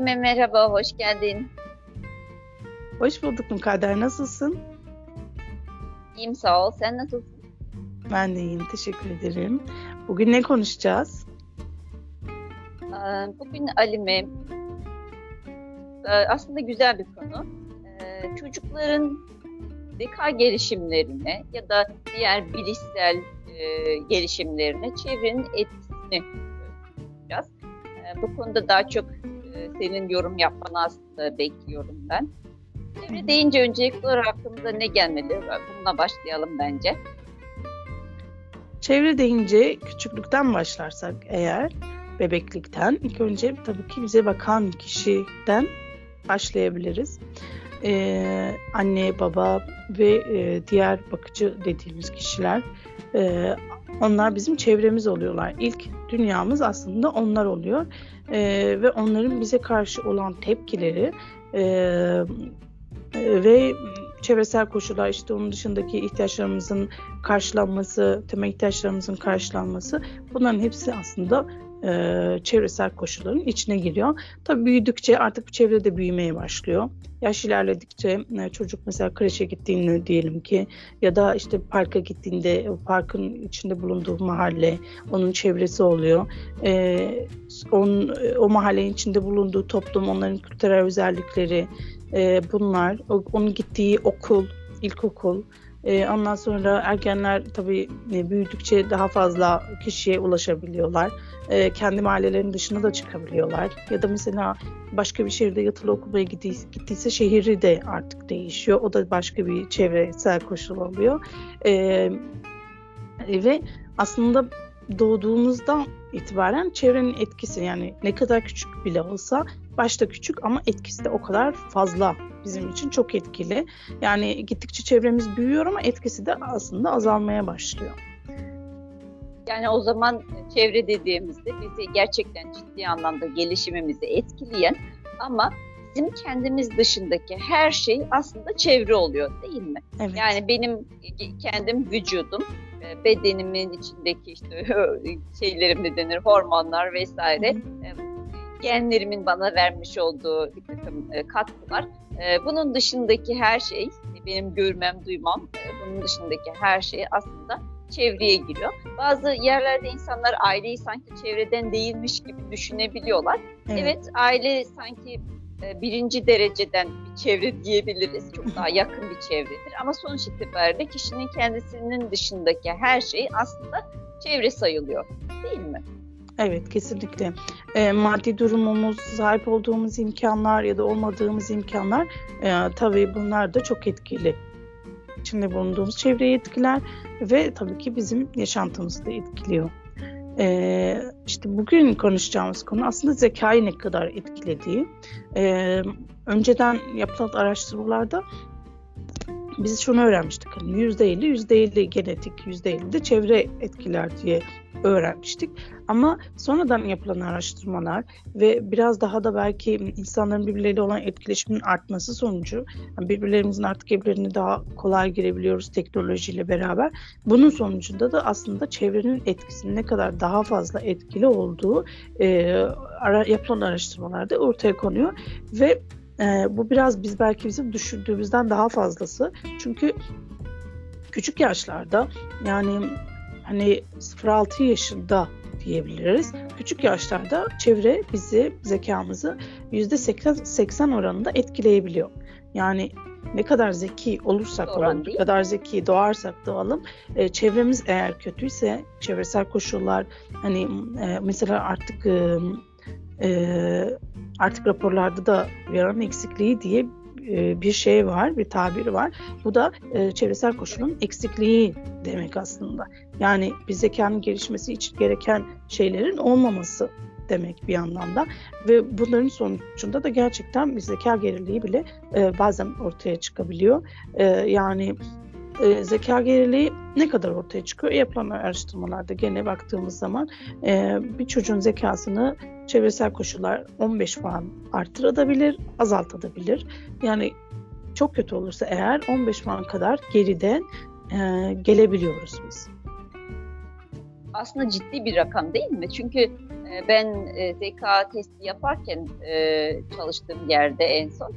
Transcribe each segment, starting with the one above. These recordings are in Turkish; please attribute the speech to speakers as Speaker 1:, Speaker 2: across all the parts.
Speaker 1: Halime merhaba, hoş geldin.
Speaker 2: Hoş bulduk Mukadder, nasılsın?
Speaker 1: İyiyim sağ ol, sen nasılsın?
Speaker 2: Ben de iyiyim, teşekkür ederim. Bugün ne konuşacağız?
Speaker 1: Bugün Alime aslında güzel bir konu. Çocukların zeka gelişimlerine ya da diğer bilişsel gelişimlerine çevrenin etkisini konuşacağız. Bu konuda daha çok senin yorum yapmanı aslında bekliyorum ben. Çevre deyince öncelikli olarak aklımıza ne gelmeli? Bununla başlayalım bence.
Speaker 2: Çevre deyince küçüklükten başlarsak eğer bebeklikten ilk önce tabii ki bize bakan kişiden başlayabiliriz. Ee, anne, baba ve e, diğer bakıcı dediğimiz kişiler e, onlar bizim çevremiz oluyorlar. İlk dünyamız aslında onlar oluyor. E, ve onların bize karşı olan tepkileri e, ve çevresel koşullar işte onun dışındaki ihtiyaçlarımızın karşılanması, temel ihtiyaçlarımızın karşılanması bunların hepsi aslında e, çevresel koşulların içine giriyor. Tabii büyüdükçe artık bu çevrede büyümeye başlıyor. Yaş ilerledikçe e, çocuk mesela kreşe gittiğinde diyelim ki ya da işte parka gittiğinde parkın içinde bulunduğu mahalle onun çevresi oluyor. E, onun, o mahallenin içinde bulunduğu toplum, onların kültürel özellikleri e, bunlar. O, onun gittiği okul, ilkokul, e, ondan sonra ergenler tabii e, büyüdükçe daha fazla kişiye ulaşabiliyorlar. E, kendi mahallelerinin dışına da çıkabiliyorlar. Ya da mesela başka bir şehirde yatılı okumaya gittiyse şehri de artık değişiyor. O da başka bir çevresel koşul oluyor. E, ve aslında doğduğumuzda itibaren çevrenin etkisi yani ne kadar küçük bile olsa başta küçük ama etkisi de o kadar fazla bizim için çok etkili. Yani gittikçe çevremiz büyüyor ama etkisi de aslında azalmaya başlıyor.
Speaker 1: Yani o zaman çevre dediğimizde bizi gerçekten ciddi anlamda gelişimimizi etkileyen ama bizim kendimiz dışındaki her şey aslında çevre oluyor değil mi? Evet. Yani benim kendim vücudum, bedenimin içindeki işte şeylerim ne denir hormonlar vesaire genlerimin bana vermiş olduğu bir takım e, katkılar. E, bunun dışındaki her şey, benim görmem, duymam, bunun dışındaki her şey aslında çevreye giriyor. Bazı yerlerde insanlar aileyi sanki çevreden değilmiş gibi düşünebiliyorlar. Evet, evet aile sanki e, birinci dereceden bir çevre diyebiliriz. Çok daha yakın bir çevredir. Ama sonuç itibariyle kişinin kendisinin dışındaki her şey aslında çevre sayılıyor. Değil mi?
Speaker 2: Evet kesinlikle. E, maddi durumumuz, sahip olduğumuz imkanlar ya da olmadığımız imkanlar e, tabii bunlar da çok etkili. İçinde bulunduğumuz çevreyi etkiler ve tabii ki bizim yaşantımızı da etkiliyor. Ee, işte bugün konuşacağımız konu aslında zekayı ne kadar etkilediği. Ee, önceden yapılan araştırmalarda biz şunu öğrenmiştik. Hani %50, %50 genetik, %50 de çevre etkiler diye öğrenmiştik. Ama sonradan yapılan araştırmalar ve biraz daha da belki insanların birbirleriyle olan etkileşimin artması sonucu yani birbirlerimizin artık evlerine daha kolay girebiliyoruz teknolojiyle beraber. Bunun sonucunda da aslında çevrenin etkisinin ne kadar daha fazla etkili olduğu e, ara, yapılan araştırmalarda ortaya konuyor ve e, bu biraz biz belki bizim düşündüğümüzden daha fazlası. Çünkü küçük yaşlarda yani hani 0-6 yaşında diyebiliriz. Küçük yaşlarda çevre bizi, zekamızı %80 oranında etkileyebiliyor. Yani ne kadar zeki olursak olalım, ne kadar zeki doğarsak doğalım, e, çevremiz eğer kötüyse, çevresel koşullar, hani e, mesela artık e, e, artık raporlarda da yaran eksikliği diye e, bir şey var, bir tabir var. Bu da e, çevresel koşulun eksikliği demek aslında. Yani bir zekanın gelişmesi için gereken şeylerin olmaması demek bir anlamda ve bunların sonucunda da gerçekten bir zeka geriliği bile e, bazen ortaya çıkabiliyor. E, yani e, zeka geriliği ne kadar ortaya çıkıyor? Yapılan araştırmalarda gene baktığımız zaman e, bir çocuğun zekasını çevresel koşullar 15 puan artırabilir, azaltabilir. Yani çok kötü olursa eğer 15 puan kadar geriden e, gelebiliyoruz biz.
Speaker 1: Aslında ciddi bir rakam değil mi? Çünkü e, ben e, zeka testi yaparken e, çalıştığım yerde en son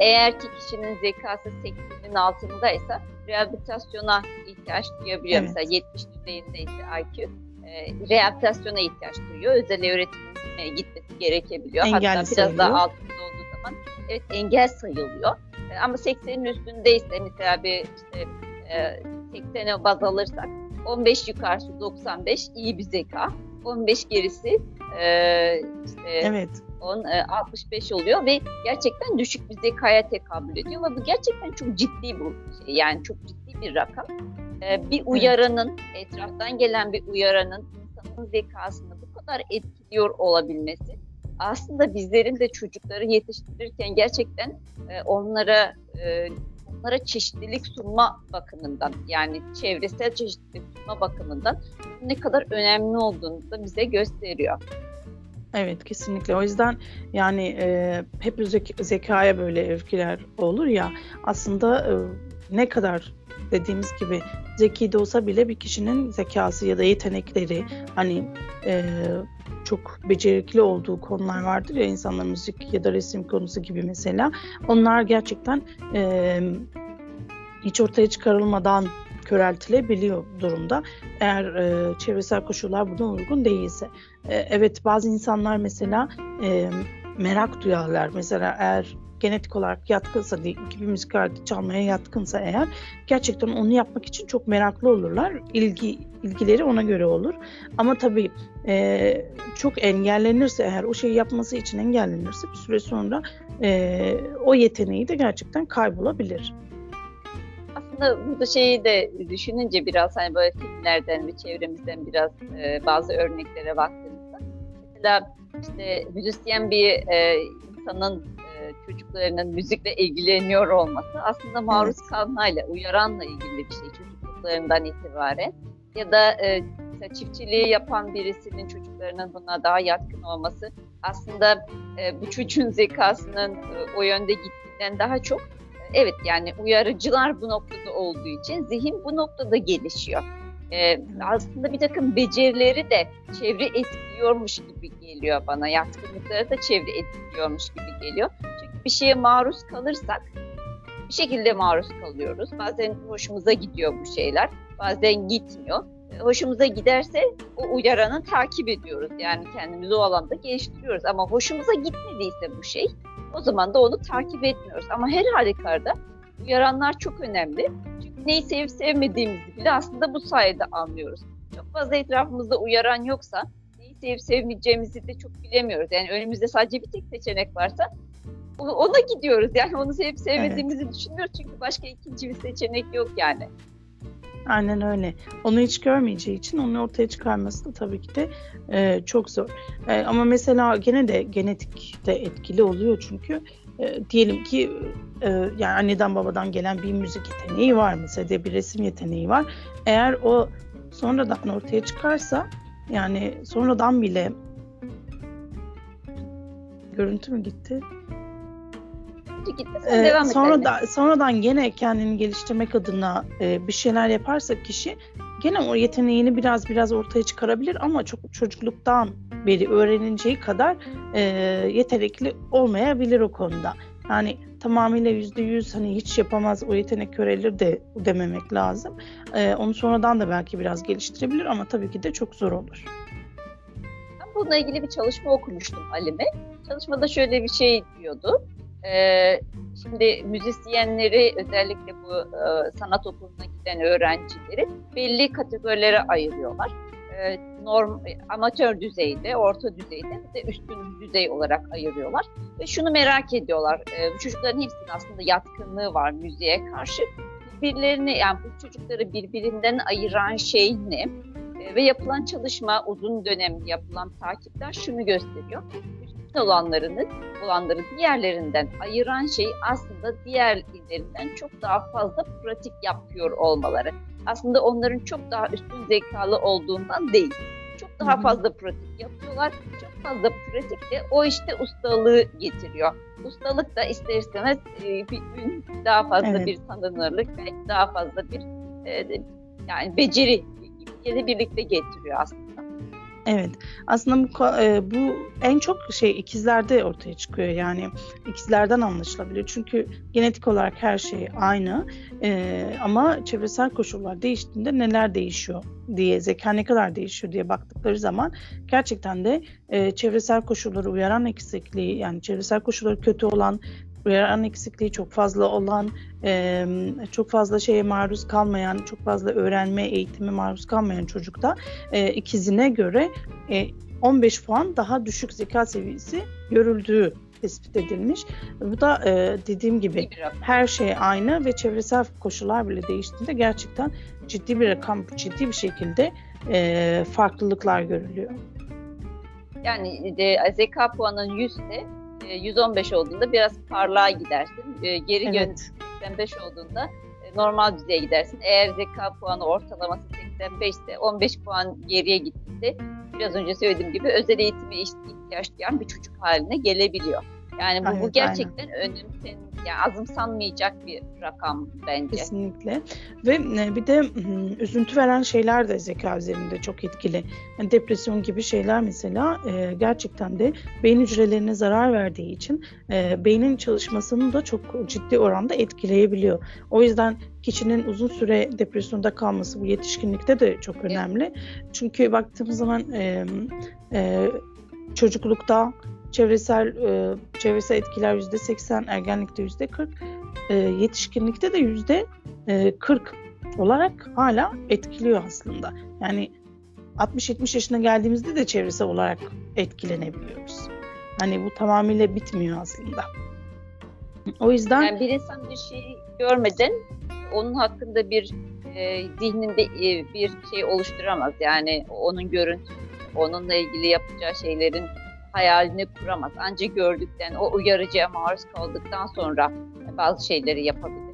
Speaker 1: eğer ki kişinin zekası 80'in altındaysa rehabilitasyona ihtiyaç duyabiliyor. Evet. Mesela 70 düzeyindeyse IQ e, rehabilitasyona ihtiyaç duyuyor. Özel öğretime gitmesi gerekebiliyor.
Speaker 2: Engel
Speaker 1: Hatta
Speaker 2: sayılıyor.
Speaker 1: biraz daha altında olduğu zaman evet engel sayılıyor. E, ama 80'in üstündeyse mesela bir işte e, 80'e baz alırsak 15 yukarısı 95 iyi bir zeka. 15 gerisi e, işte evet. 10, e, 65 oluyor ve gerçekten düşük bir zekaya tekabül ediyor ve bu gerçekten çok ciddi bu şey yani çok ciddi bir rakam. E, bir uyaranın etraftan gelen bir uyaranın insanın zekasını bu kadar etkiliyor olabilmesi aslında bizlerin de çocukları yetiştirirken gerçekten e, onlara e, onlara çeşitlilik sunma bakımından yani çevresel çeşitlilik sunma bakımından ne kadar önemli olduğunu da bize gösteriyor.
Speaker 2: Evet kesinlikle. O yüzden yani e, hep zek- zekaya böyle evkiler olur ya aslında e, ne kadar dediğimiz gibi zeki de olsa bile bir kişinin zekası ya da yetenekleri hani e, çok becerikli olduğu konular vardır ya insanlar müzik ya da resim konusu gibi mesela onlar gerçekten e, hiç ortaya çıkarılmadan köreltilebiliyor durumda. Eğer e, çevresel koşullar buna uygun değilse. E, evet bazı insanlar mesela e, merak duyarlar. Mesela eğer genetik olarak yatkınsa ki bir müzik aleti çalmaya yatkınsa eğer gerçekten onu yapmak için çok meraklı olurlar. İlgi ilgileri ona göre olur. Ama tabii e, çok engellenirse eğer o şeyi yapması için engellenirse bir süre sonra e, o yeteneği de gerçekten kaybolabilir
Speaker 1: aslında burada şeyi de düşününce biraz hani böyle filmlerden ve çevremizden biraz e, bazı örneklere baktığımızda mesela işte müzisyen bir e, insanın e, çocuklarının müzikle ilgileniyor olması aslında maruz evet. kalmayla, uyaranla ilgili bir şey çocukluklarından itibaren ya da e, çiftçiliği yapan birisinin çocuklarının buna daha yatkın olması aslında e, bu çocuğun zekasının e, o yönde gittiğinden daha çok evet yani uyarıcılar bu noktada olduğu için zihin bu noktada gelişiyor. Ee, aslında bir takım becerileri de çevre etkiliyormuş gibi geliyor bana. Yatkınlıkları da çevre etkiliyormuş gibi geliyor. Çünkü bir şeye maruz kalırsak bir şekilde maruz kalıyoruz. Bazen hoşumuza gidiyor bu şeyler, bazen gitmiyor. Hoşumuza giderse o uyaranı takip ediyoruz. Yani kendimizi o alanda geliştiriyoruz. Ama hoşumuza gitmediyse bu şey o zaman da onu takip etmiyoruz. Ama her halükarda uyaranlar çok önemli. Çünkü neyi sevip sevmediğimizi bile aslında bu sayede anlıyoruz. Çok fazla etrafımızda uyaran yoksa neyi sevip sevmeyeceğimizi de çok bilemiyoruz. Yani önümüzde sadece bir tek seçenek varsa ona gidiyoruz. Yani onu sevip sevmediğimizi evet. düşünmüyoruz. Çünkü başka ikinci bir seçenek yok yani.
Speaker 2: Aynen öyle. Onu hiç görmeyeceği için onu ortaya çıkarması da tabii ki de e, çok zor. E, ama mesela gene de genetik de etkili oluyor çünkü e, diyelim ki e, yani anneden babadan gelen bir müzik yeteneği var mesela bir resim yeteneği var. Eğer o sonradan ortaya çıkarsa yani sonradan bile görüntü mü gitti?
Speaker 1: Gitti. Sen ee, devam
Speaker 2: sonra da, sonradan gene kendini geliştirmek adına e, bir şeyler yaparsa kişi gene o yeteneğini biraz biraz ortaya çıkarabilir ama çok çocukluktan beri öğreneceği kadar e, yetenekli olmayabilir o konuda. Yani tamamıyla yüzde yüz hani hiç yapamaz o yetenek körelir de dememek lazım. E, onu sonradan da belki biraz geliştirebilir ama tabii ki de çok zor olur.
Speaker 1: Ben bununla ilgili bir çalışma okumuştum Alime. Çalışmada şöyle bir şey diyordu. Ee, şimdi müzisyenleri özellikle bu e, sanat okuluna giden öğrencileri belli kategorilere ayırıyorlar. E, norm, amatör düzeyde, orta düzeyde ve üstün düzey olarak ayırıyorlar. Ve şunu merak ediyorlar, e, bu çocukların hepsinin aslında yatkınlığı var müziğe karşı. Birbirlerini, yani bu çocukları birbirinden ayıran şey ne? E, ve yapılan çalışma, uzun dönem yapılan takipler şunu gösteriyor olanlarını olanları diğerlerinden ayıran şey aslında diğerlerinden çok daha fazla pratik yapıyor olmaları. Aslında onların çok daha üstün zekalı olduğundan değil. Çok daha fazla pratik yapıyorlar. Çok fazla pratik de o işte ustalığı getiriyor. Ustalık da ister istemez e, bir gün daha fazla evet. bir tanınırlık ve daha fazla bir e, yani beceri birlikte getiriyor aslında.
Speaker 2: Evet. Aslında bu, e, bu en çok şey ikizlerde ortaya çıkıyor. Yani ikizlerden anlaşılabiliyor. Çünkü genetik olarak her şey aynı. E, ama çevresel koşullar değiştiğinde neler değişiyor diye, zeka ne kadar değişiyor diye baktıkları zaman gerçekten de e, çevresel koşulları uyaran eksikliği yani çevresel koşulları kötü olan uyaran eksikliği çok fazla olan, e, çok fazla şeye maruz kalmayan, çok fazla öğrenme, eğitime maruz kalmayan çocukta e, ikizine göre e, 15 puan daha düşük zeka seviyesi görüldüğü tespit edilmiş. Bu da e, dediğim gibi her şey aynı ve çevresel koşullar bile değiştiğinde gerçekten ciddi bir rakam, ciddi bir şekilde e, farklılıklar görülüyor.
Speaker 1: Yani de, zeka puanın 100 ise 115 olduğunda biraz parlağa gidersin. E, geri evet. 85 olduğunda e, normal düzeye gidersin. Eğer zeka puanı ortalaması 85 ise 15 puan geriye gittiğinde biraz önce söylediğim gibi özel eğitime ihtiyaç duyan bir çocuk haline gelebiliyor. Yani bu, evet, bu gerçekten aynen. önemsen, yani azımsanmayacak bir rakam bence.
Speaker 2: Kesinlikle. Ve e, bir de üzüntü veren şeyler de zeka üzerinde çok etkili. Yani depresyon gibi şeyler mesela e, gerçekten de beyin hücrelerine zarar verdiği için e, beynin çalışmasını da çok ciddi oranda etkileyebiliyor. O yüzden kişinin uzun süre depresyonda kalması bu yetişkinlikte de çok önemli. Evet. Çünkü baktığımız zaman e, e, çocuklukta çevresel e, çevresel etkiler yüzde 80, ergenlikte yüzde 40, e, yetişkinlikte de yüzde 40 olarak hala etkiliyor aslında. Yani 60-70 yaşına geldiğimizde de çevresel olarak etkilenebiliyoruz. Hani bu tamamıyla bitmiyor aslında. O yüzden
Speaker 1: yani bir insan bir şey görmeden onun hakkında bir e, zihninde e, bir şey oluşturamaz. Yani onun görüntüsü, onunla ilgili yapacağı şeylerin hayalini kuramaz. Ancak gördükten, o uyarıcıya maruz kaldıktan sonra bazı şeyleri yapabilir.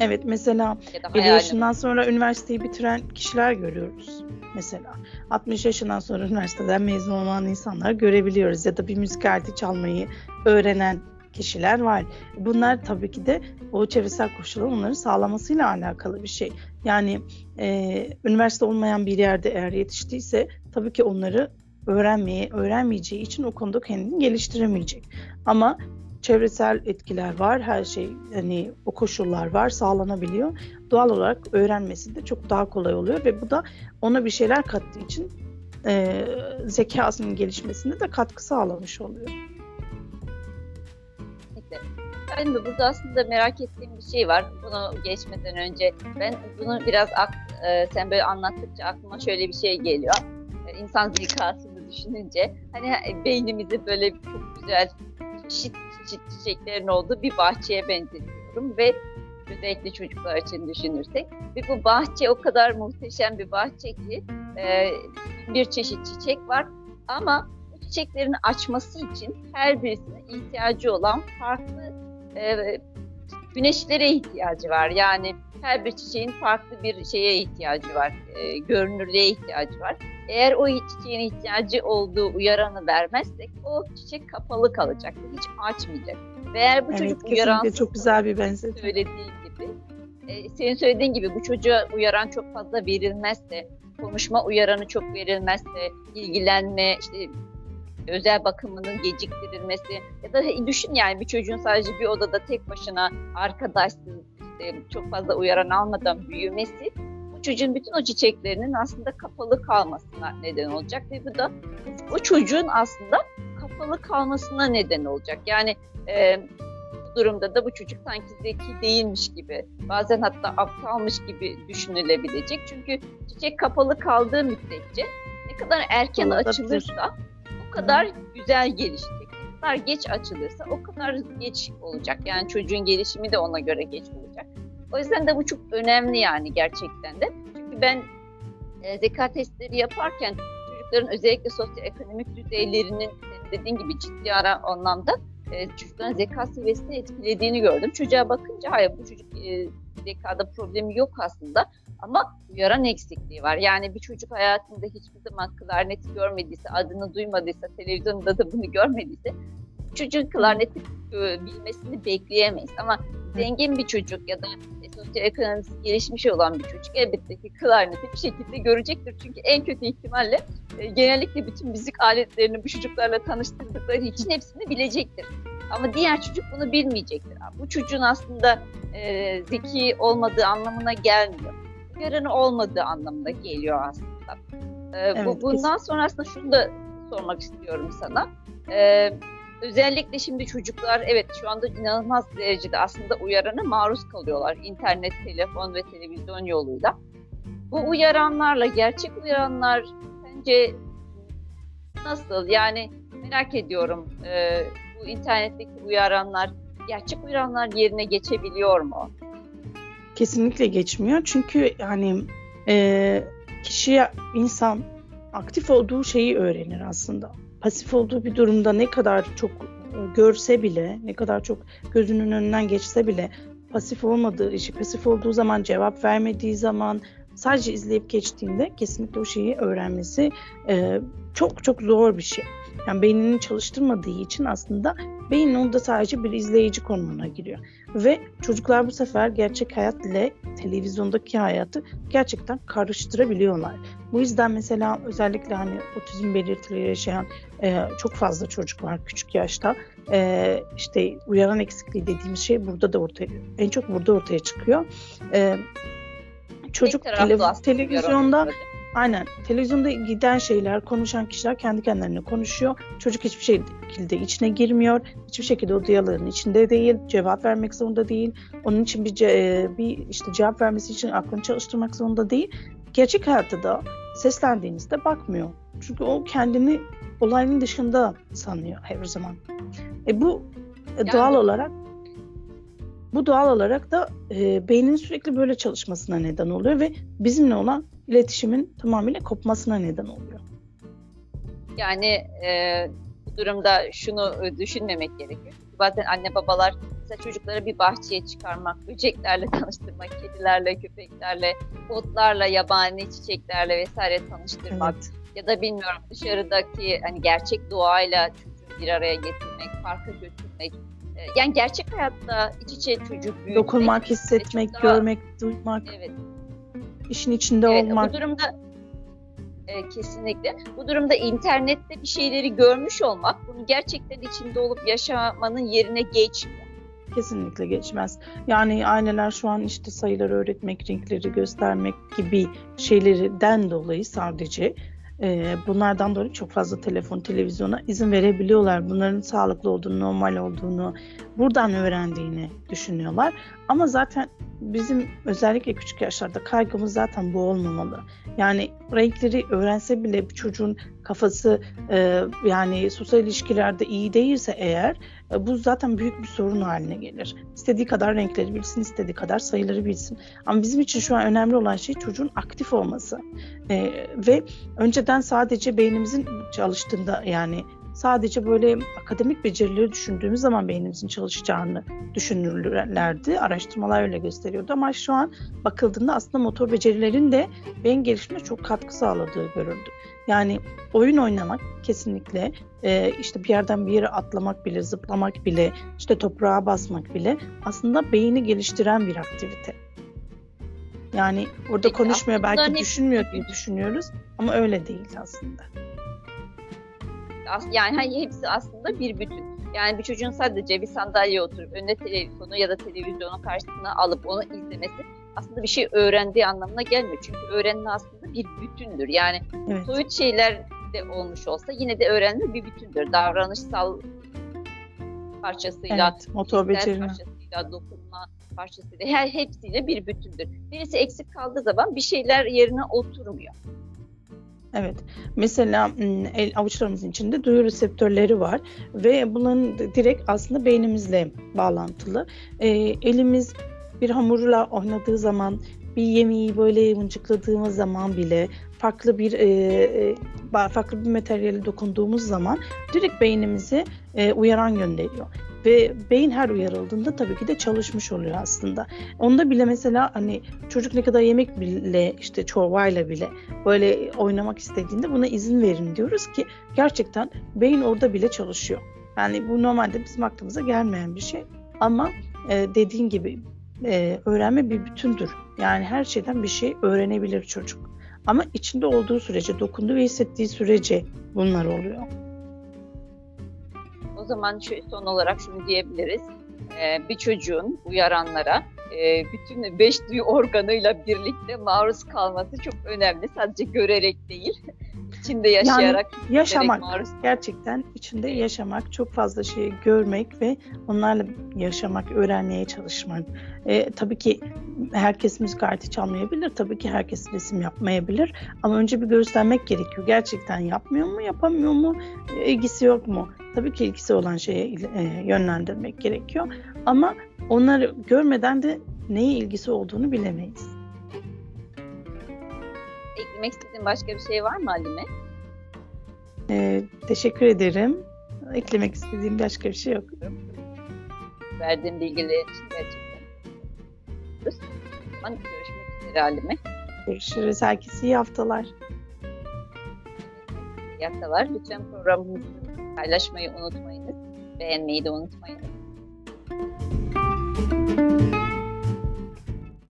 Speaker 2: Evet mesela 50 yaşından sonra üniversiteyi bitiren kişiler görüyoruz mesela. 60 yaşından sonra üniversiteden mezun olan insanlar görebiliyoruz ya da bir müzik aleti çalmayı öğrenen kişiler var. Bunlar tabii ki de o çevresel koşullar onları sağlamasıyla alakalı bir şey. Yani e, üniversite olmayan bir yerde eğer yetiştiyse tabii ki onları öğrenmeye, öğrenmeyeceği için o konuda kendini geliştiremeyecek. Ama çevresel etkiler var, her şey hani o koşullar var, sağlanabiliyor. Doğal olarak öğrenmesi de çok daha kolay oluyor ve bu da ona bir şeyler kattığı için e, zekasının gelişmesine de katkı sağlamış oluyor.
Speaker 1: Ben de burada aslında merak ettiğim bir şey var. Bunu geçmeden önce ben bunu biraz ak, e, sen böyle anlattıkça aklıma şöyle bir şey geliyor. E, insan zekası düşününce hani e, beynimizi böyle çok güzel çeşit çeşit çiçeklerin olduğu bir bahçeye benzetiyorum ve özellikle çocuklar için düşünürsek. Ve bu bahçe o kadar muhteşem bir bahçe ki e, bir çeşit çiçek var. Ama bu çiçeklerin açması için her birisine ihtiyacı olan farklı e, güneşlere ihtiyacı var. Yani her bir çiçeğin farklı bir şeye ihtiyacı var, e, görünürlüğe ihtiyacı var. Eğer o çiçeğin ihtiyacı olduğu uyaranı vermezsek o çiçek kapalı kalacak, hiç açmayacak. Ve eğer bu evet, çocuk uyaran
Speaker 2: çok güzel bir benzetme.
Speaker 1: Söylediğin gibi, e, senin söylediğin gibi bu çocuğa uyaran çok fazla verilmezse, konuşma uyaranı çok verilmezse, ilgilenme, işte özel bakımının geciktirilmesi ya da düşün yani bir çocuğun sadece bir odada tek başına arkadaşsız, işte çok fazla uyaran almadan büyümesi çocuğun bütün o çiçeklerinin aslında kapalı kalmasına neden olacak ve bu da o çocuğun aslında kapalı kalmasına neden olacak. Yani e, bu durumda da bu çocuk sanki zeki değilmiş gibi, bazen hatta aptalmış gibi düşünülebilecek. Çünkü çiçek kapalı kaldığı müddetçe ne kadar erken açılırsa kadar güzel gelişecek. Ne kadar geç açılırsa o kadar geç olacak. Yani çocuğun gelişimi de ona göre geç olacak. O yüzden de bu çok önemli yani gerçekten de. Çünkü ben e, zeka testleri yaparken çocukların özellikle sosyoekonomik düzeylerinin dediğin gibi ciddi ara anlamda e, çocukların zeka seviyesini etkilediğini gördüm. Çocuğa bakınca hayır bu çocuk e, zekada problemi yok aslında ama uyaran eksikliği var. Yani bir çocuk hayatında hiçbir zaman klarneti görmediyse, adını duymadıysa, televizyonda da bunu görmediyse çocuğun klarneti e, bilmesini bekleyemeyiz. Ama zengin bir çocuk ya da sosyoekonomisi gelişmiş olan bir çocuk elbette ki klarneti bir şekilde görecektir. Çünkü en kötü ihtimalle e, genellikle bütün müzik aletlerini bu çocuklarla tanıştırdıkları için hepsini bilecektir. Ama diğer çocuk bunu bilmeyecektir. Bu çocuğun aslında e, zeki olmadığı anlamına gelmiyor. Yarını olmadığı anlamına geliyor aslında. E, evet, bu, bundan sonra aslında şunu da sormak istiyorum sana. E, özellikle şimdi çocuklar evet şu anda inanılmaz derecede aslında uyarana maruz kalıyorlar. İnternet, telefon ve televizyon yoluyla. Bu uyaranlarla gerçek uyaranlar sence nasıl? Yani merak ediyorum. E, bu internetteki uyaranlar gerçek uyaranlar yerine geçebiliyor mu?
Speaker 2: Kesinlikle geçmiyor. Çünkü yani e, kişi insan aktif olduğu şeyi öğrenir aslında. Pasif olduğu bir durumda ne kadar çok e, görse bile, ne kadar çok gözünün önünden geçse bile pasif olmadığı işi, pasif olduğu zaman cevap vermediği zaman sadece izleyip geçtiğinde kesinlikle o şeyi öğrenmesi e, çok çok zor bir şey. Yani beynini çalıştırmadığı için aslında beyin onda sadece bir izleyici konumuna giriyor. Ve çocuklar bu sefer gerçek hayat ile televizyondaki hayatı gerçekten karıştırabiliyorlar. Bu yüzden mesela özellikle hani otizm belirtileri yaşayan e, çok fazla çocuk var küçük yaşta. E, işte uyaran eksikliği dediğimiz şey burada da ortaya, en çok burada ortaya çıkıyor. E, çocuk tele, televizyonda Aynen. Televizyonda giden şeyler, konuşan kişiler kendi kendilerine konuşuyor. Çocuk hiçbir şekilde içine girmiyor. Hiçbir şekilde o diyalogun içinde değil. Cevap vermek zorunda değil. Onun için bir, ce- bir işte cevap vermesi için aklını çalıştırmak zorunda değil. Gerçek hayatta da seslendiğinizde bakmıyor. Çünkü o kendini olayın dışında sanıyor her zaman. E bu e, yani... doğal olarak bu doğal olarak da e, beynin sürekli böyle çalışmasına neden oluyor ve bizimle olan iletişimin tamamıyla kopmasına neden oluyor.
Speaker 1: Yani e, bu durumda şunu e, düşünmemek gerekiyor. Bazen anne babalar mesela çocukları bir bahçeye çıkarmak, böceklerle tanıştırmak, kedilerle, köpeklerle, otlarla, yabani çiçeklerle vesaire tanıştırmak evet. ya da bilmiyorum dışarıdaki hani gerçek doğayla çocuğu bir araya getirmek, parka götürmek. E, yani gerçek hayatta iç içe çocuk büyütmek.
Speaker 2: Dokunmak, hissetmek, görmek, duymak. Evet işin içinde evet, olmak.
Speaker 1: Bu durumda e, kesinlikle. Bu durumda internette bir şeyleri görmüş olmak bunu gerçekten içinde olup yaşamanın yerine geçmiyor.
Speaker 2: Kesinlikle geçmez. Yani aileler şu an işte sayıları öğretmek, renkleri göstermek gibi şeylerden dolayı sadece e, bunlardan dolayı çok fazla telefon, televizyona izin verebiliyorlar. Bunların sağlıklı olduğunu, normal olduğunu, buradan öğrendiğini düşünüyorlar. Ama zaten bizim özellikle küçük yaşlarda kaygımız zaten bu olmamalı. Yani renkleri öğrense bile bir çocuğun kafası e, yani sosyal ilişkilerde iyi değilse eğer e, bu zaten büyük bir sorun haline gelir. İstediği kadar renkleri bilsin, istediği kadar sayıları bilsin. Ama bizim için şu an önemli olan şey çocuğun aktif olması. E, ve önceden sadece beynimizin çalıştığında yani sadece böyle akademik becerileri düşündüğümüz zaman beynimizin çalışacağını düşünürlerdi. Araştırmalar öyle gösteriyordu ama şu an bakıldığında aslında motor becerilerin de beyin gelişimine çok katkı sağladığı görüldü. Yani oyun oynamak kesinlikle e, işte bir yerden bir yere atlamak bile, zıplamak bile, işte toprağa basmak bile aslında beyni geliştiren bir aktivite. Yani orada Peki, konuşmuyor belki ne... düşünmüyor diye düşünüyoruz ama öyle değil aslında.
Speaker 1: Yani hani hepsi aslında bir bütün. Yani bir çocuğun sadece bir sandalye oturup önüne telefonu ya da televizyonu karşısına alıp onu izlemesi aslında bir şey öğrendiği anlamına gelmiyor. Çünkü öğrenme aslında bir bütündür. Yani evet. soyut şeyler de olmuş olsa yine de öğrenme bir bütündür. Davranışsal parçasıyla,
Speaker 2: evet, motor becerimi.
Speaker 1: parçasıyla, dokunma parçasıyla her hepsiyle bir bütündür. Birisi eksik kaldığı zaman bir şeyler yerine oturmuyor.
Speaker 2: Evet. Mesela el avuçlarımızın içinde duyu reseptörleri var ve bunların direkt aslında beynimizle bağlantılı. E, elimiz bir hamurla oynadığı zaman, bir yemeği böyle mıncıkladığımız zaman bile farklı bir e, farklı bir materyale dokunduğumuz zaman direkt beynimizi e, uyaran gönderiyor. Ve beyin her uyarıldığında tabii ki de çalışmış oluyor aslında. Onda bile mesela hani çocuk ne kadar yemek bile işte çorbayla bile böyle oynamak istediğinde buna izin verin diyoruz ki gerçekten beyin orada bile çalışıyor. Yani bu normalde bizim aklımıza gelmeyen bir şey ama e, dediğin gibi e, öğrenme bir bütündür. Yani her şeyden bir şey öğrenebilir çocuk. Ama içinde olduğu sürece, dokunduğu ve hissettiği sürece bunlar oluyor.
Speaker 1: O zaman şu, son olarak şunu diyebiliriz. Ee, bir çocuğun uyaranlara e, bütün beş duyu organıyla birlikte maruz kalması çok önemli. Sadece görerek değil, içinde yaşayarak
Speaker 2: yani yaşamak gerçekten içinde yaşamak çok fazla şeyi görmek ve onlarla yaşamak öğrenmeye çalışmak. E, tabii ki herkes müzik aleti çalmayabilir tabii ki herkes resim yapmayabilir ama önce bir göstermek gerekiyor. Gerçekten yapmıyor mu yapamıyor mu ilgisi yok mu? Tabii ki ilgisi olan şeye e, yönlendirmek gerekiyor ama onları görmeden de neye ilgisi olduğunu bilemeyiz
Speaker 1: eklemek istediğin başka bir şey var mı Halime?
Speaker 2: Ee, teşekkür ederim. Eklemek istediğim başka bir şey yok.
Speaker 1: Verdiğin bilgiler için gerçekten. Zaman görüşmek üzere Halime.
Speaker 2: Görüşürüz. Herkese iyi haftalar.
Speaker 1: İyi haftalar. Lütfen programımızı paylaşmayı unutmayınız. Beğenmeyi de unutmayınız.